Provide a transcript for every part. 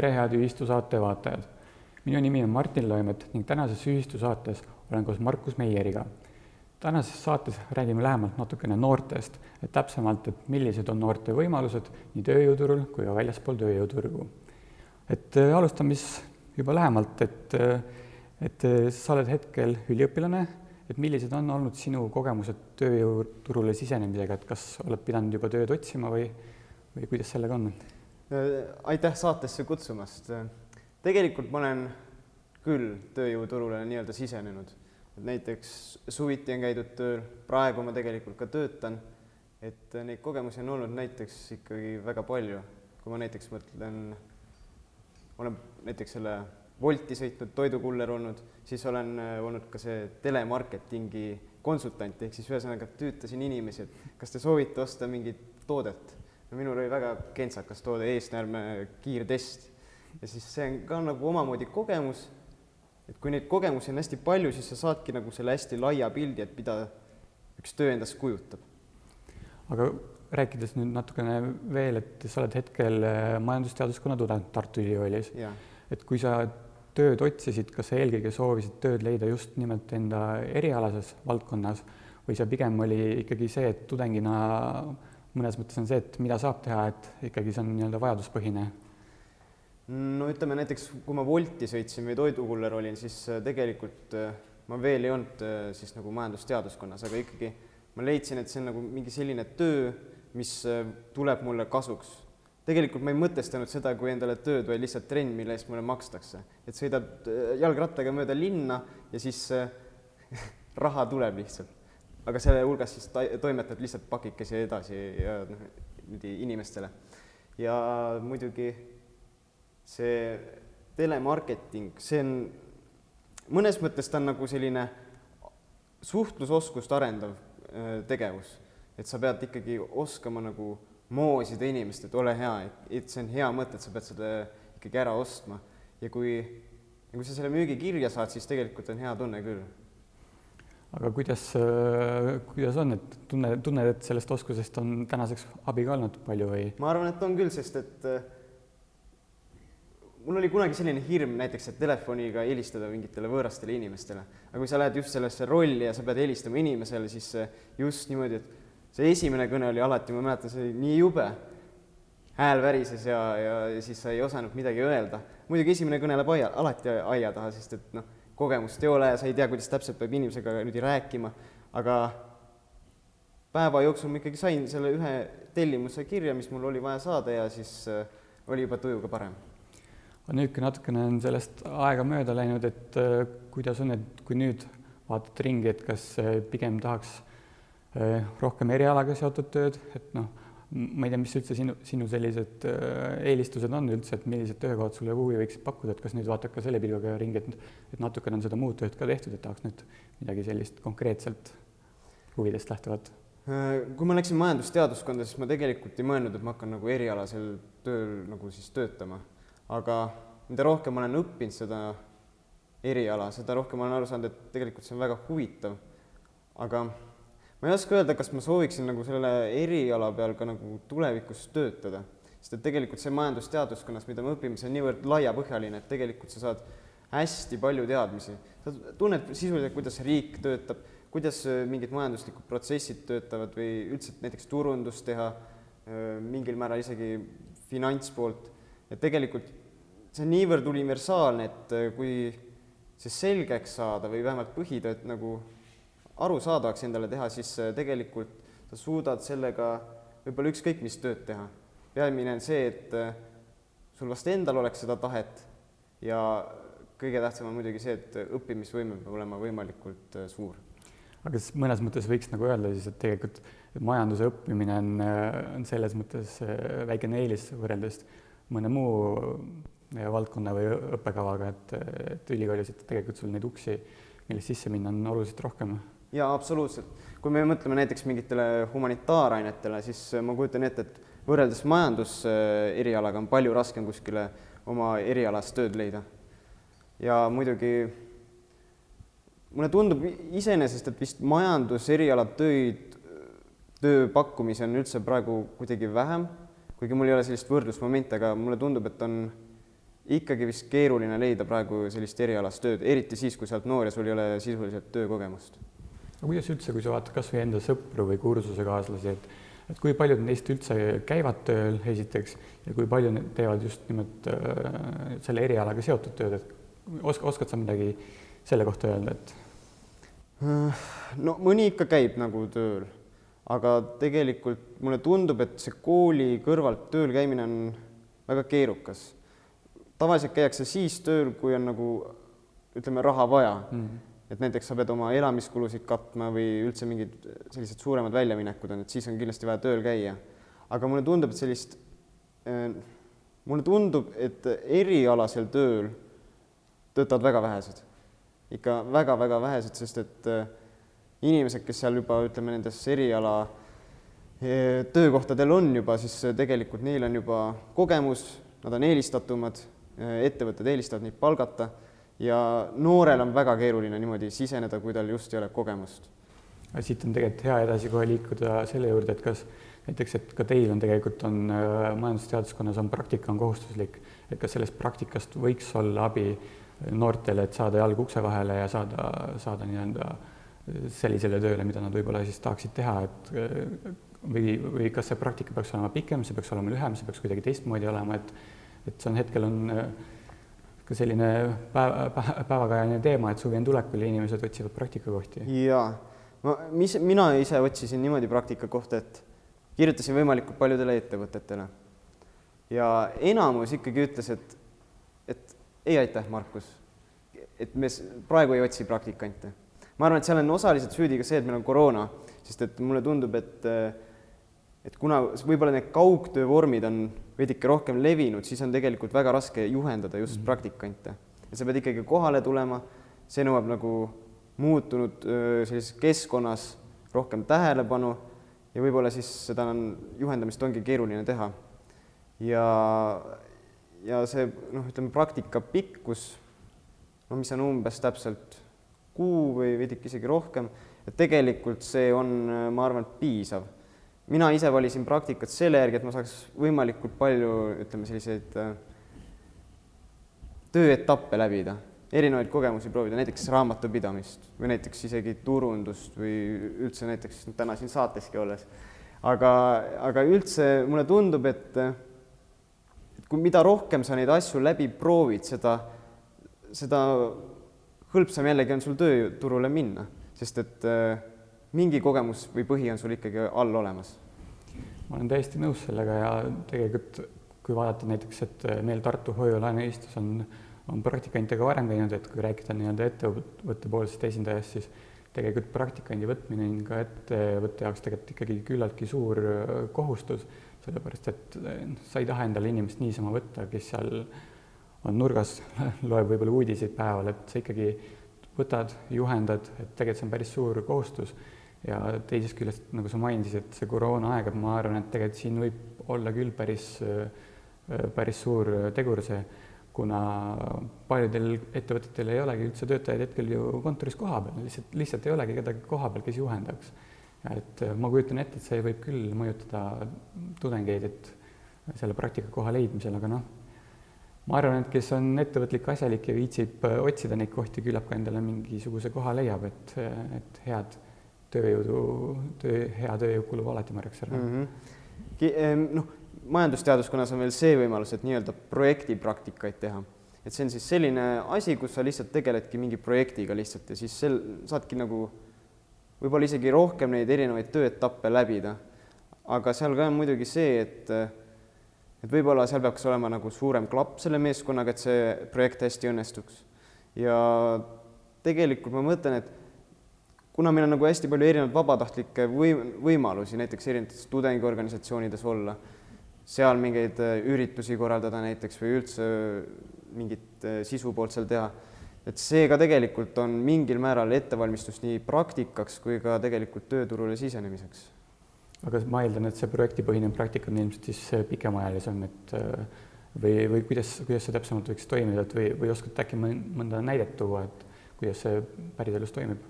tere, head ühistu saate vaatajad! minu nimi on Martin Loimet ning tänases ühistu saates olen koos Markus Meieriga. tänases saates räägime lähemalt natukene noortest, et täpsemalt, et millised on noorte võimalused nii tööjõuturul kui ka väljaspool tööjõuturgu. et äh, alustame siis juba lähemalt, et, äh, et äh, sa oled hetkel üliõpilane, et millised on olnud sinu kogemused tööjõuturule sisenemisega, et kas oled pidanud juba tööd otsima või, või kuidas sellega on? Aitäh saatesse kutsumast. tegelikult ma olen küll tööjõuturule nii-öelda sisenenud, et näiteks suviti on käidud tööl, praegu ma tegelikult ka töötan, et neid kogemusi on olnud näiteks ikkagi väga palju, kui ma näiteks mõtlen, olen näiteks selle Wolti sõitnud, toidukuller olnud, siis olen olnud ka see telemarketingi konsultant, ehk siis ühesõnaga tüütasin inimesi, et kas te soovite osta mingit toodet no minul oli väga kentsakas toode eesnäärme kiirtest ja siis see on ka nagu omamoodi kogemus, et kui neid kogemusi on hästi palju, siis sa saadki nagu selle hästi laia pildi, et mida üks töö endast kujutab. aga rääkides nüüd natukene veel, et sa oled hetkel äh, majandusteaduskonna tudeng Tartu Ülikoolis, et kui sa tööd otsisid, kas sa eelkõige soovisid tööd leida just nimelt enda erialases valdkonnas või see pigem oli ikkagi see, et tudengina mõnes mõttes on see, et mida saab teha, et ikkagi see on nii-öelda vajaduspõhine? no ütleme näiteks, kui ma Wolti sõitsin või toidukuller olin, siis äh, tegelikult äh, ma veel ei olnud äh, siis nagu majandusteaduskonnas, aga ikkagi ma leidsin, et see on nagu mingi selline töö, mis tuleb mulle kasuks. tegelikult ma ei mõtestanud seda kui endale tööd, vaid lihtsalt trenn, mille eest mulle makstakse. et sõidad jalgrattaga mööda linna ja siis raha tuleb lihtsalt aga selle hulgas siis ta-, toimetad lihtsalt pakikesi edasi ja noh, niimoodi inimestele. ja muidugi see telemarketing, see on, mõnes mõttes ta on nagu selline suhtlusoskust arendav äh, tegevus, et sa pead ikkagi oskama nagu moosida inimest, et ole hea, et see on hea mõte, et sa pead seda ikkagi ära ostma. Ja kui, ja kui sa selle müügi kirja saad, siis tegelikult on hea tunne küll aga kuidas, äh, kuidas on, et tunne, tunned, et sellest oskusest on tänaseks abi ka olnud palju või? ma arvan, et on küll, sest et äh, mul oli kunagi selline hirm näiteks, et telefoniga helistada mingitele võõrastele inimestele, aga kui sa lähed just sellesse rolli ja sa pead helistama inimesele, siis just niimoodi, et see esimene kõne oli alati, ma mäletan, see oli nii jube, hääl värises ja, ja, ja siis sa ei osanud midagi öelda. muidugi esimene kõne läheb aia, alati aia taha, sest et noh kogemust ei ole ja sa ei tea, kuidas täpselt peab inimesega niimoodi rääkima, aga päeva jooksul ma ikkagi sain selle ühe tellimuse kirja, mis mul oli vaja saada ja siis äh, oli juba tujuga parem. nüüd, kui natukene on sellest aega mööda läinud, et äh, kuidas on, et kui nüüd vaatad ringi, et kas äh, pigem tahaks rohkem erialaga seotud tööd, et noh, ma ei tea, mis üldse sinu, sinu sellised äh, eelistused on üldse, et millised töökohad sulle huvi võiksid pakkuda, et kas nüüd vaatad ka selle pilguga ringi, et et natukene on seda muud tööd ka tehtud, et tahaks nüüd midagi sellist konkreetselt huvidest lähtuvat? Äh, kui ma läksin majandusteaduskonda, siis ma tegelikult ei mõelnud, et ma hakkan nagu erialasel tööl nagu siis töötama, aga mida rohkem ma olen õppinud seda eriala, seda rohkem ma olen aru saanud, et tegelikult see on väga huvitav, aga ma ei oska öelda, kas ma sooviksin nagu selle eriala peal ka nagu tulevikus töötada, sest et tegelikult see majandusteaduskonnas, mida me õpime, see on niivõrd laiapõhjaline, et tegelikult sa saad hästi palju teadmisi. sa tunned sisuliselt, kuidas riik töötab, kuidas äh, mingid majanduslikud protsessid töötavad või üldse näiteks turundust teha, äh, mingil määral isegi finantspoolt, et tegelikult see on niivõrd universaalne, et äh, kui see selgeks saada või vähemalt põhitööd nagu arusaadavaks endale teha, siis äh, tegelikult sa suudad sellega võib-olla ükskõik mis tööd teha. peamine on see, et äh, sul vast endal oleks seda tahet ja kõige tähtsam on muidugi see, et õppimisvõime peab olema võimalikult äh, suur. aga kas mõnes mõttes võiks nagu öelda siis, et tegelikult majanduse õppimine on, on selles mõttes väikene eelis võrreldes mõne muu valdkonna või õppekavaga, et, et ülikoolis, et tegelikult sul neid uksi, millest sisse minna, on oluliselt rohkem jaa, absoluutselt. kui me mõtleme näiteks mingitele humanitaarainetele, siis ma kujutan ette, et võrreldes majanduserialaga on palju raskem kuskile oma erialas tööd leida. ja muidugi mulle tundub iseenesest, et vist majanduseriala töid, töö pakkumisi on üldse praegu kuidagi vähem, kuigi mul ei ole sellist võrdlusmomenti, aga mulle tundub, et on ikkagi vist keeruline leida praegu sellist erialast tööd, eriti siis, kui sa oled noor ja sul ei ole sisuliselt töökogemust. No kuidas üldse, kui sa vaatad kas või enda sõpru või kursusekaaslasi, et et kui paljud neist üldse käivad tööl esiteks ja kui palju need teevad just nimelt äh, selle erialaga seotud tööd, et oska, oskad sa midagi selle kohta öelda, et? no mõni ikka käib nagu tööl, aga tegelikult mulle tundub, et see kooli kõrvalt tööl käimine on väga keerukas tavaliselt käiakse siis tööl, kui on nagu ütleme, raha vaja mm. -hmm. Et näiteks sa pead oma elamiskulusid katma või üldse mingid sellised suuremad väljaminekud on, et siis on kindlasti vaja tööl käia. aga mulle tundub, et sellist äh,, mulle tundub, et erialasel tööl töötavad väga vähesed, ikka väga-väga vähesed, sest et äh, inimesed, kes seal juba ütleme, nendes eriala äh, töökohtadel on juba, siis tegelikult neil on juba kogemus, nad on eelistatumad ettevõtted eelistavad neid palgata ja noorel on väga keeruline niimoodi siseneda, kui tal just ei ole kogemust. siit on tegelikult hea edasi kohe liikuda selle juurde, et kas näiteks, et ka teil on tegelikult on äh, majandusteaduskonnas on praktika on kohustuslik, et kas sellest praktikast võiks olla abi noortele, et saada jalg ukse vahele ja saada, saada nii-öelda sellisele tööle, mida nad võib-olla siis tahaksid teha, et äh, või, või kas see praktika peaks olema pikem, see peaks olema lühem, see peaks kuidagi teistmoodi olema, et et see on hetkel on äh, ka selline päev, päevakajaline teema, et suvi on tulekul ja inimesed otsivad praktikakohti. jaa, ma, mis, mina ise otsisin niimoodi praktikakohta, et kirjutasin võimalikult paljudele ettevõtetele ja enamus ikkagi ütles, et, et ei aitäh, Markus, et me praegu ei otsi praktikante. ma arvan, et seal on osaliselt süüdi ka see, et meil on koroona, sest et mulle tundub, et et kuna võib-olla need kaugtöövormid on veidike rohkem levinud, siis on tegelikult väga raske juhendada just mm -hmm. praktikante. ja sa pead ikkagi kohale tulema, see nõuab nagu muutunud sellises keskkonnas rohkem tähelepanu ja võib-olla siis seda on, juhendamist ongi keeruline teha. ja, ja see noh, ütleme praktika pikkus, no mis on umbes täpselt kuu või veidike isegi rohkem, et tegelikult see on, ma arvan, piisav mina ise valisin praktikat selle järgi, et ma saaks võimalikult palju, ütleme, selliseid äh, tööetappe läbida, erinevaid kogemusi proovida, näiteks raamatupidamist või näiteks isegi turundust või üldse näiteks täna siin saateski olles. aga, aga üldse mulle tundub, et et kui mida rohkem sa neid asju läbi proovid, seda, seda hõlpsam jällegi on sul tööturule minna, sest et äh, mingi kogemus või põhi on sul ikkagi all olemas. ma olen täiesti nõus sellega ja tegelikult kui vaadata näiteks, et meil Tartu Hoiu-laenuühistus on, on praktikante ka varem käinud, et kui rääkida nii-öelda ettevõtte poolsest esindajast, siis tegelikult praktikandi võtmine on ka ettevõtte jaoks tegelikult ikkagi küllaltki suur äh, kohustus, sellepärast et äh, sa ei taha endale inimest niisama võtta, kes seal on nurgas, loeb võib-olla uudiseid päeval, et sa ikkagi võtad, juhendad, et tegelikult see on päris suur kohustus ja teisest küljest, nagu sa mainisid, et see koroonaaeg, et ma arvan, et tegelikult siin võib olla küll päris, päris suur tegur see, kuna paljudel ettevõtetel ei olegi üldse töötajaid hetkel ju kontoris kohapeal, lihtsalt, lihtsalt ei olegi kedagi kohapeal, kes juhendaks. et ma kujutan ette, et see võib küll mõjutada tudengeid, et selle praktikakoha leidmisel, aga noh, ma arvan, et kes on ettevõtlik, asjalik ja viitsib otsida neid kohti, küllap ka endale mingisuguse koha leiab, et, et head tööjõudu, töö, hea tööjõud kulub alati marjaks ära mm. -hmm. noh, majandusteaduskonnas on veel see võimalus, et nii-öelda projektipraktikaid teha, et see on siis selline asi, kus sa lihtsalt tegeledki mingi projektiga lihtsalt ja siis sel saadki nagu võib-olla isegi rohkem neid erinevaid tööetappe läbida. aga seal ka on muidugi see, et et võib-olla seal peaks olema nagu suurem klapp selle meeskonnaga, et see projekt hästi õnnestuks. ja tegelikult ma mõtlen, et kuna meil on nagu hästi palju erinevaid vabatahtlikke või võimalusi näiteks erinevates tudengiorganisatsioonides olla, seal mingeid äh, üritusi korraldada näiteks või üldse mingit äh, sisu poolt seal teha, et see ka tegelikult on mingil määral ettevalmistus nii praktikaks kui ka tegelikult tööturule sisenemiseks. aga ma eeldan, et see projektipõhine praktika on ilmselt siis pikemaajalisem, et äh, või, või kuidas, kuidas see täpsemalt võiks toimida, et või, või oskate äkki mõnda näidet tuua, et kuidas see päriselus toimib?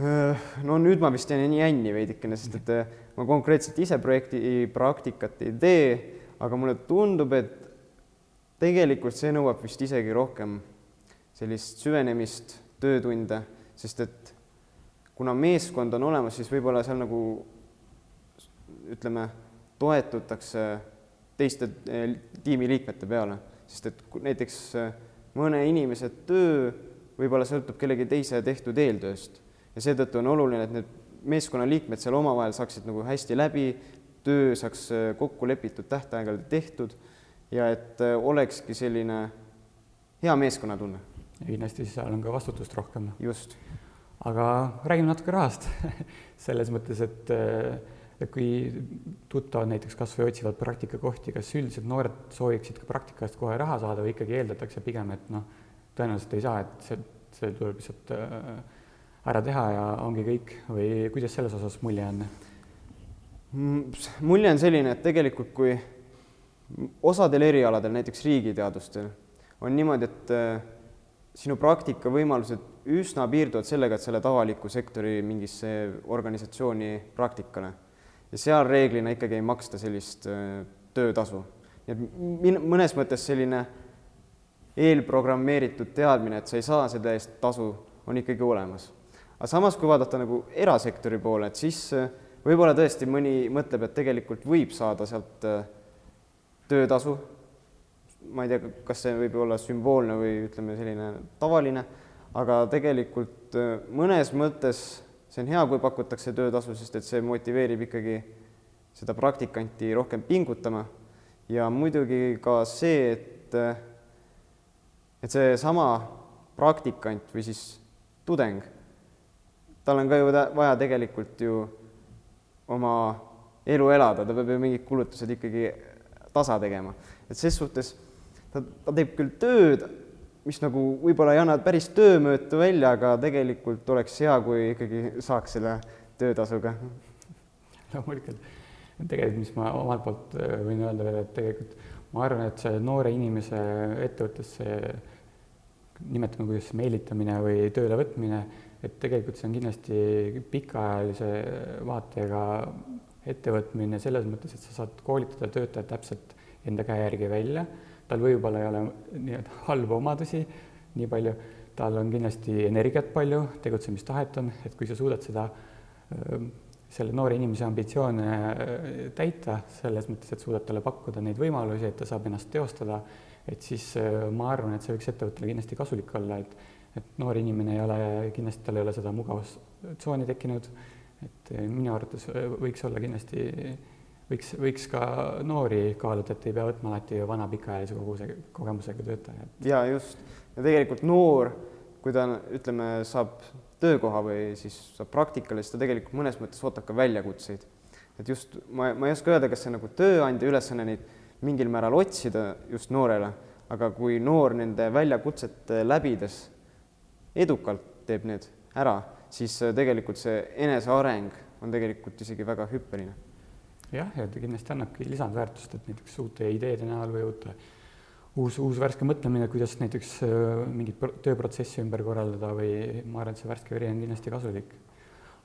Äh, no nüüd ma vist jään jänni veidikene, sest et äh, ma konkreetselt ise projekti praktikat ei tee, aga mulle tundub, et tegelikult see nõuab vist isegi rohkem sellist süvenemist, töötunde, sest et kuna meeskond on olemas, siis võib-olla seal nagu ütleme, toetutakse teiste eh, tiimiliikmete peale, sest et näiteks mõne inimese töö võib-olla sõltub kellegi teise tehtud eeltööst ja seetõttu on oluline, et need meeskonnaliikmed seal omavahel saaksid nagu hästi läbi, töö saaks eh, kokku lepitud tähtaegadel tehtud ja et olekski selline hea meeskonnatunne. kindlasti seal on ka vastutust rohkem. just. aga räägime natuke rahast selles mõttes, et et kui tuttavad näiteks kas või otsivad praktikakohti, kas üldiselt noored sooviksid ka praktika eest kohe raha saada või ikkagi eeldatakse pigem, et noh, tõenäoliselt ei saa, et see, see tuleb lihtsalt äh, ära teha ja ongi kõik või kuidas selles osas mulje on? Mm, mulje on selline, et tegelikult kui osadel erialadel, näiteks riigiteadustel, on niimoodi, et äh, sinu praktikavõimalused üsna piirduvad sellega, et sa oled avaliku sektori mingisse organisatsiooni praktikale ja seal reeglina ikkagi ei maksta sellist äh, töötasu. nii et mõnes mõttes selline eelprogrammeeritud teadmine, et sa ei saa selle eest tasu, on ikkagi olemas. Aga samas, kui vaadata nagu erasektori poole, et siis äh, võib-olla tõesti mõni mõtleb, et tegelikult võib saada sealt äh, töötasu, ma ei tea, kas see võib olla sümboolne või ütleme, selline tavaline, aga tegelikult mõnes mõttes see on hea, kui pakutakse töötasu, sest et see motiveerib ikkagi seda praktikanti rohkem pingutama. Ja muidugi ka see, et et seesama praktikant või siis tudeng, tal on ka ju vaja tegelikult ju oma elu elada, ta peab ju mingid kulutused ikkagi tasa tegema, et ses suhtes ta, ta teeb küll tööd, mis nagu võib-olla ei anna päris töömõõtu välja, aga tegelikult oleks hea, kui ikkagi saaks selle töötasuga. loomulikult, tegelikult, mis ma omalt poolt äh, võin öelda veel, et tegelikult ma arvan, et see noore inimese ettevõttesse nimetame, kuidas meelitamine või tööle võtmine, et tegelikult see on kindlasti pikaajalise vaatega ettevõtmine selles mõttes, et sa saad koolitada töötajad täpselt enda käe järgi välja. Tal võib-olla ei ole nii-öelda halbu omadusi nii palju, tal on kindlasti energiat palju, tegutsemistahet on, et kui sa suudad seda, selle noore inimese ambitsioone täita, selles mõttes, et suudad talle pakkuda neid võimalusi, et ta saab ennast teostada, et siis ma arvan, et see võiks ettevõttele kindlasti kasulik olla, et et noor inimene ei ole, kindlasti tal ei ole seda mugavustsooni tekkinud, et minu arvates võiks olla kindlasti võiks, võiks ka noori kaaluda, et ei pea võtma alati vana pikaajalise koguse, kogemusega töötajaid. ja just, ja tegelikult noor, kui ta ütleme, saab töökoha või siis saab praktikale, siis ta tegelikult mõnes mõttes ootab ka väljakutseid. et just ma, ma ei oska öelda, kas see nagu tööandja ülesanne neid mingil määral otsida just noorele, aga kui noor nende väljakutsete läbides edukalt teeb need ära, siis tegelikult see eneseareng on tegelikult isegi väga hüppeline jah, ja ta kindlasti annabki lisandväärtust, et näiteks uute ideede näol või uute, uus, uus värske mõtlemine, kuidas näiteks äh, mingit tööprotsessi ümber korraldada või ma arvan, et see värske veri on kindlasti kasulik.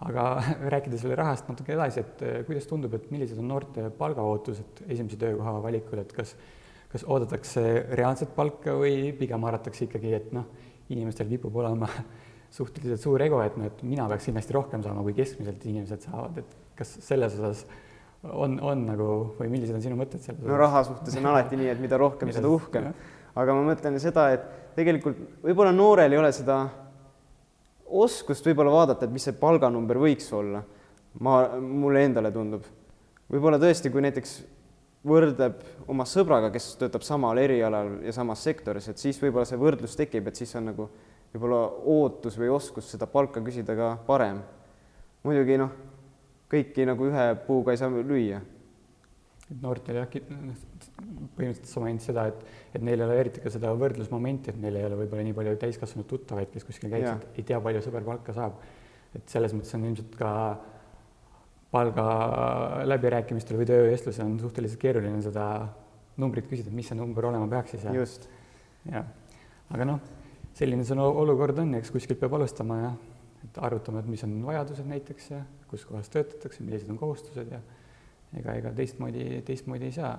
aga rääkides veel rahast natuke edasi, et äh, kuidas tundub, et millised on noorte palgaootused esimese töökoha valikul, et kas, kas oodatakse reaalset palka või pigem arvatakse ikkagi, et noh, inimestel kipub olema suhteliselt suur ego, et noh, et mina peaks kindlasti rohkem saama, kui keskmiselt inimesed saavad, et kas selles osas on, on nagu või millised on sinu mõtted selles? no raha suhtes on alati nii, et mida rohkem, seda uhkem. aga ma mõtlen seda, et tegelikult võib-olla noorel ei ole seda oskust võib-olla vaadata, et mis see palganumber võiks olla. ma, mulle endale tundub. võib-olla tõesti, kui näiteks võrdleb oma sõbraga, kes töötab samal erialal ja samas sektoris, et siis võib-olla see võrdlus tekib, et siis on nagu võib-olla ootus või oskus seda palka küsida ka parem. muidugi noh kõiki nagu ühe puuga ei saa lüüa. noortel jah, põhimõtteliselt sa mainisid seda, et, et neil ei ole eriti ka seda võrdlusmomenti, et neil ei ole võib-olla nii palju täiskasvanud tuttavaid, kes kuskil käivad, ei tea, palju sõber palka saab. et selles mõttes on ilmselt ka palga läbirääkimistel või töövestlusel on suhteliselt keeruline seda numbrit küsida, mis see number olema peaks siis. just. jah, aga noh, selline see olukord on, eks kuskilt peab alustama ja et arutama, et mis on vajadused näiteks ja kus kohas töötatakse, millised on kohustused ja ega, ega teistmoodi, teistmoodi ei saa.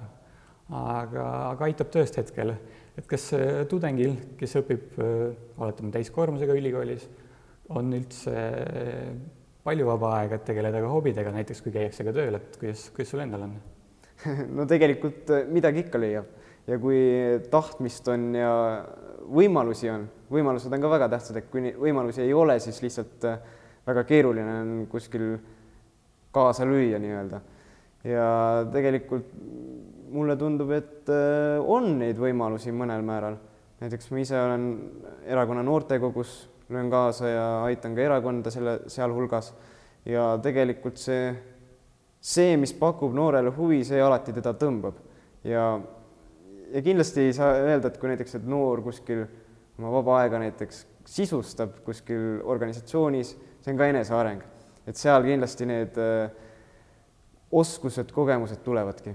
aga, aga aitab tööst hetkel. et kas tudengil, kes õpib, oletame, täiskoormusega ülikoolis, on üldse palju vaba aega, et tegeleda ka hobidega, näiteks kui käiakse ka tööl, et kuidas, kuidas sul endal on? no tegelikult midagi ikka leiab ja kui tahtmist on ja võimalusi on, võimalused on ka väga tähtsad, et kui võimalusi ei ole, siis lihtsalt väga keeruline on kuskil kaasa lüüa nii-öelda. ja tegelikult mulle tundub, et äh, on neid võimalusi mõnel määral. näiteks ma ise olen erakonna noortekogus, löön kaasa ja aitan ka erakonda selle sealhulgas. Ja tegelikult see, see, mis pakub noorele huvi, see alati teda tõmbab. Ja, ja kindlasti ei saa öelda, et kui näiteks, et noor kuskil oma vaba aega näiteks sisustab kuskil organisatsioonis, see on ka eneseareng, et seal kindlasti need äh, oskused, kogemused tulevadki.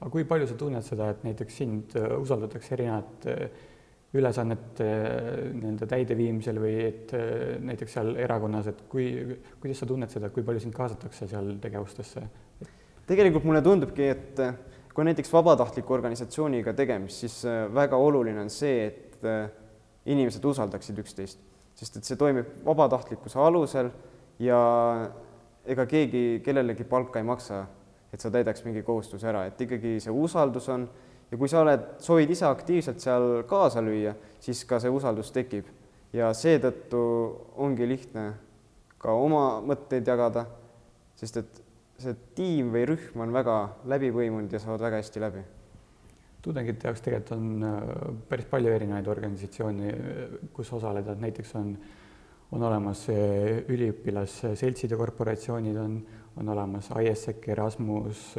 Aga kui palju sa tunned seda, et näiteks sind äh, usaldatakse erinevate äh, ülesannete äh, nii-öelda täideviimisel või et näiteks seal erakonnas, et kui, kuidas sa tunned seda, kui palju sind kaasatakse seal tegevustesse? tegelikult mulle tundubki, et kui näiteks vabatahtliku organisatsiooniga tegemist, siis väga oluline on see, et inimesed usaldaksid üksteist, sest et see toimib vabatahtlikkuse alusel ja ega keegi kellelegi palka ei maksa et sa täidaks mingi kohustuse ära, et ikkagi see usaldus on ja kui sa oled, soovid ise aktiivselt seal kaasa lüüa, siis ka see usaldus tekib ja seetõttu ongi lihtne ka oma mõtteid jagada, sest et see tiim või rühm on väga läbi põimunud ja saavad väga hästi läbi. tudengite jaoks tegelikult on äh, päris palju erinevaid organisatsioone, kus osaleda, et näiteks on, on olemas äh, üliõpilasseltsid ja korporatsioonid on on olemas ISEC, Erasmus,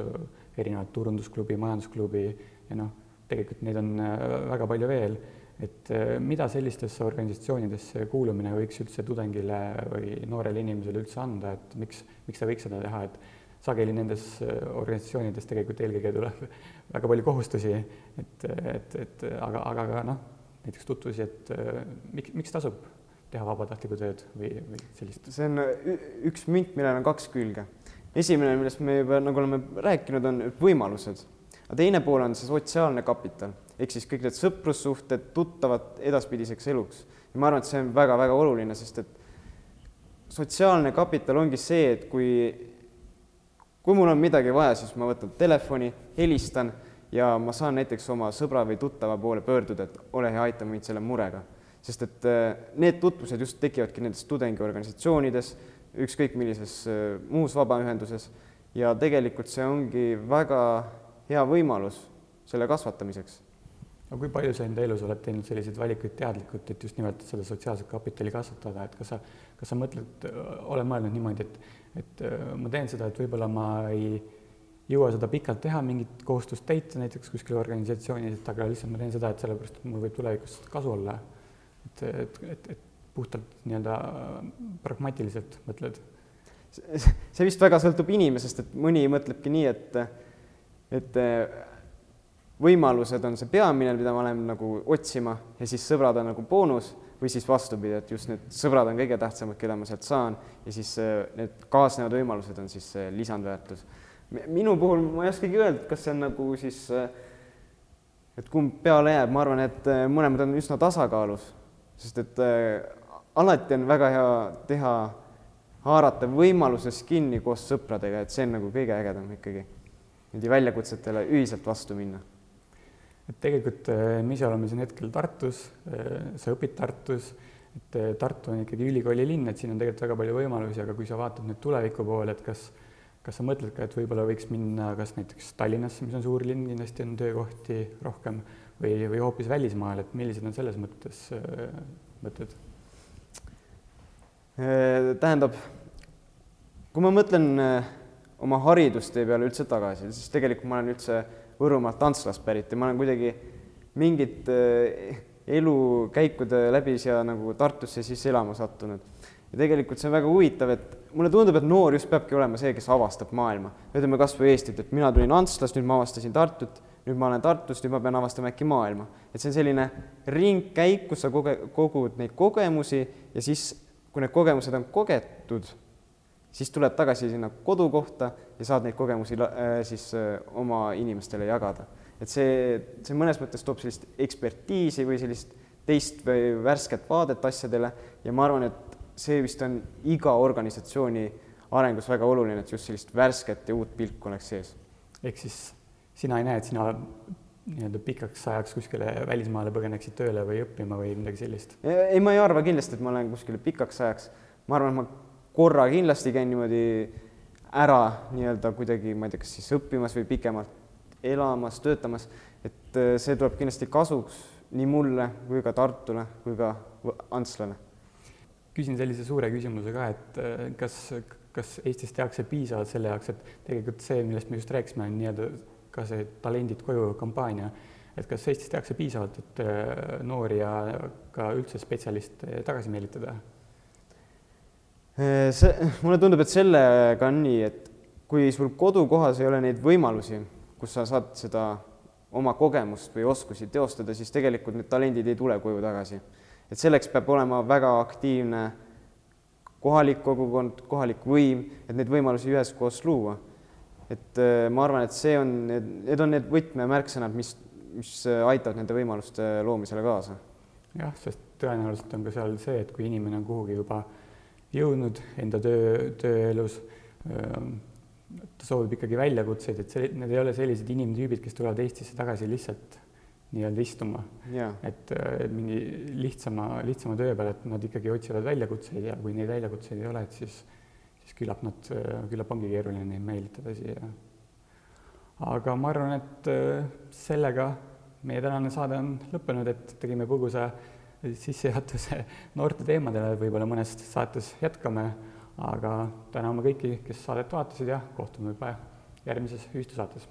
erinevad turundusklubi, majandusklubi ja noh, tegelikult neid on äh, väga palju veel, et äh, mida sellistesse organisatsioonidesse kuulumine võiks üldse tudengile või noorele inimesele üldse anda, et miks, miks ta võiks seda teha, et sageli nendes äh, organisatsioonides tegelikult eelkõige tuleb väga palju kohustusi, et, et, et aga, aga ka noh, näiteks tutvusi, et miks, miks tasub teha vabatahtlikku tööd või, või sellist? see on üks münt, millel on kaks külge. Esimene, millest me juba nagu oleme rääkinud, on võimalused, aga teine pool on see sotsiaalne kapital ehk siis kõik need sõprussuhted, tuttavad edaspidiseks eluks. ja ma arvan, et see on väga-väga oluline, sest et sotsiaalne kapital ongi see, et kui, kui mul on midagi vaja, siis ma võtan telefoni, helistan ja ma saan näiteks oma sõbra või tuttava poole pöörduda, et ole hea, aita mind selle murega. sest et eh, need tutvused just tekivadki nendes tudengiorganisatsioonides ükskõik millises äh, muus vabaühenduses ja tegelikult see ongi väga hea võimalus selle kasvatamiseks. no kui palju sa enda elus oled teinud selliseid valikuid teadlikult, et just nimelt seda sotsiaalset kapitali kasvatada, et kas sa, kas sa mõtled, oled mõelnud niimoodi, et, et äh, ma teen seda, et võib-olla ma ei jõua seda pikalt teha, mingit kohustust täita näiteks kuskil organisatsioonis, et aga lihtsalt ma teen seda, et sellepärast, et mul võib tulevikus kasu olla. et, et, et, et puhtalt nii-öelda pragmaatiliselt mõtled? see vist väga sõltub inimesest, et mõni mõtlebki nii, et, et võimalused on see peamine, mida ma olen nagu otsima ja siis sõbrad on nagu boonus või siis vastupidi, et just need sõbrad on kõige tähtsamad, keda ma sealt saan ja siis need kaasnevad võimalused on siis lisandväärtus. minu puhul ma ei oskagi öelda, kas see on nagu siis, et kumb peale jääb, ma arvan, et mõlemad on üsna tasakaalus, sest et alati on väga hea teha, haarata võimalusest kinni koos sõpradega, et see on nagu kõige ägedam ikkagi, niimoodi väljakutsetele ühiselt vastu minna. et tegelikult eh, me ise oleme siin hetkel Tartus, eh, sa õpid Tartus, et eh, Tartu on ikkagi ülikooli linn, et siin on tegelikult väga palju võimalusi, aga kui sa vaatad nüüd tuleviku poole, et kas kas sa mõtled ka, et võib-olla võiks minna kas näiteks Tallinnasse, mis on suur linn, kindlasti on töökohti rohkem, või, või hoopis välismaale, et millised on selles mõttes mõtted? Äh, tähendab, kui ma mõtlen äh, oma haridustee peale üldse tagasi, siis tegelikult ma olen üldse Võrumaalt Antslast pärit ja ma olen kuidagi mingit äh, elukäikude läbi siia nagu Tartusse siis elama sattunud. ja tegelikult see on väga huvitav, et mulle tundub, et noor just peabki olema see, kes avastab maailma. ütleme kas või Eestit, et mina tulin Antslast, nüüd ma avastasin Tartut, nüüd ma olen Tartus, nüüd ma pean avastama äkki maailma. et see on selline ringkäik, kus sa koge-, kogud neid kogemusi ja siis kui need kogemused on kogetud, siis tuled tagasi sinna kodukohta ja saad neid kogemusi äh, siis äh, oma inimestele jagada. et see, see mõnes mõttes toob sellist ekspertiisi või sellist teist või värsket vaadet asjadele ja ma arvan, et see vist on iga organisatsiooni arengus väga oluline, et just sellist värsket ja uut pilku oleks sees. ehk siis sina ei näe, et sina nii-öelda pikaks ajaks kuskile välismaale põgeneksid tööle või õppima või midagi sellist? ei, ma ei arva kindlasti, et ma lähen kuskile pikaks ajaks. ma arvan, et ma korra kindlasti käin niimoodi ära nii-öelda kuidagi, ma ei tea, kas siis õppimas või pikemalt elamas, töötamas, et äh, see tuleb kindlasti kasuks nii mulle kui ka Tartule kui ka Antslale. küsin sellise suure küsimuse ka, et äh, kas, kas Eestis tehakse piisavalt selle jaoks, et tegelikult see, millest me just rääkisime, on nii-öelda ka see Talendid koju kampaania, et kas Eestis tehakse piisavalt, et äh, noori ja ka üldse spetsialiste tagasi meelitada? See, mulle tundub, et sellega on nii, et kui sul kodukohas ei ole neid võimalusi, kus sa saad seda oma kogemust või oskusi teostada, siis tegelikult need talendid ei tule koju tagasi. et selleks peab olema väga aktiivne kohalik kogukond, kohalik võim, et neid võimalusi üheskoos luua. et äh, ma arvan, et see on, need on need võtmemärksõnad, mis, mis äh, aitavad nende võimaluste loomisele kaasa. jah, sest tõenäoliselt on ka seal see, et kui inimene on kuhugi juba jõudnud enda töö, tööelus, ta soovib ikkagi väljakutseid, et see, need ei ole sellised inimtüübid, kes tulevad Eestisse tagasi lihtsalt nii-öelda istuma. et mingi lihtsama, lihtsama töö peale, et nad ikkagi otsivad väljakutseid ja kui neid väljakutseid ei ole, et siis, siis küllap nad, küllap ongi keeruline neid meelitada siia. aga ma arvan, et sellega meie tänane saade on lõppenud, et tegime põgusa sissejuhatuse noorte teemadele, võib-olla mõnes saates jätkame aga täname kõiki, kes saadet vaatasid ja kohtume juba järgmises ühistusaates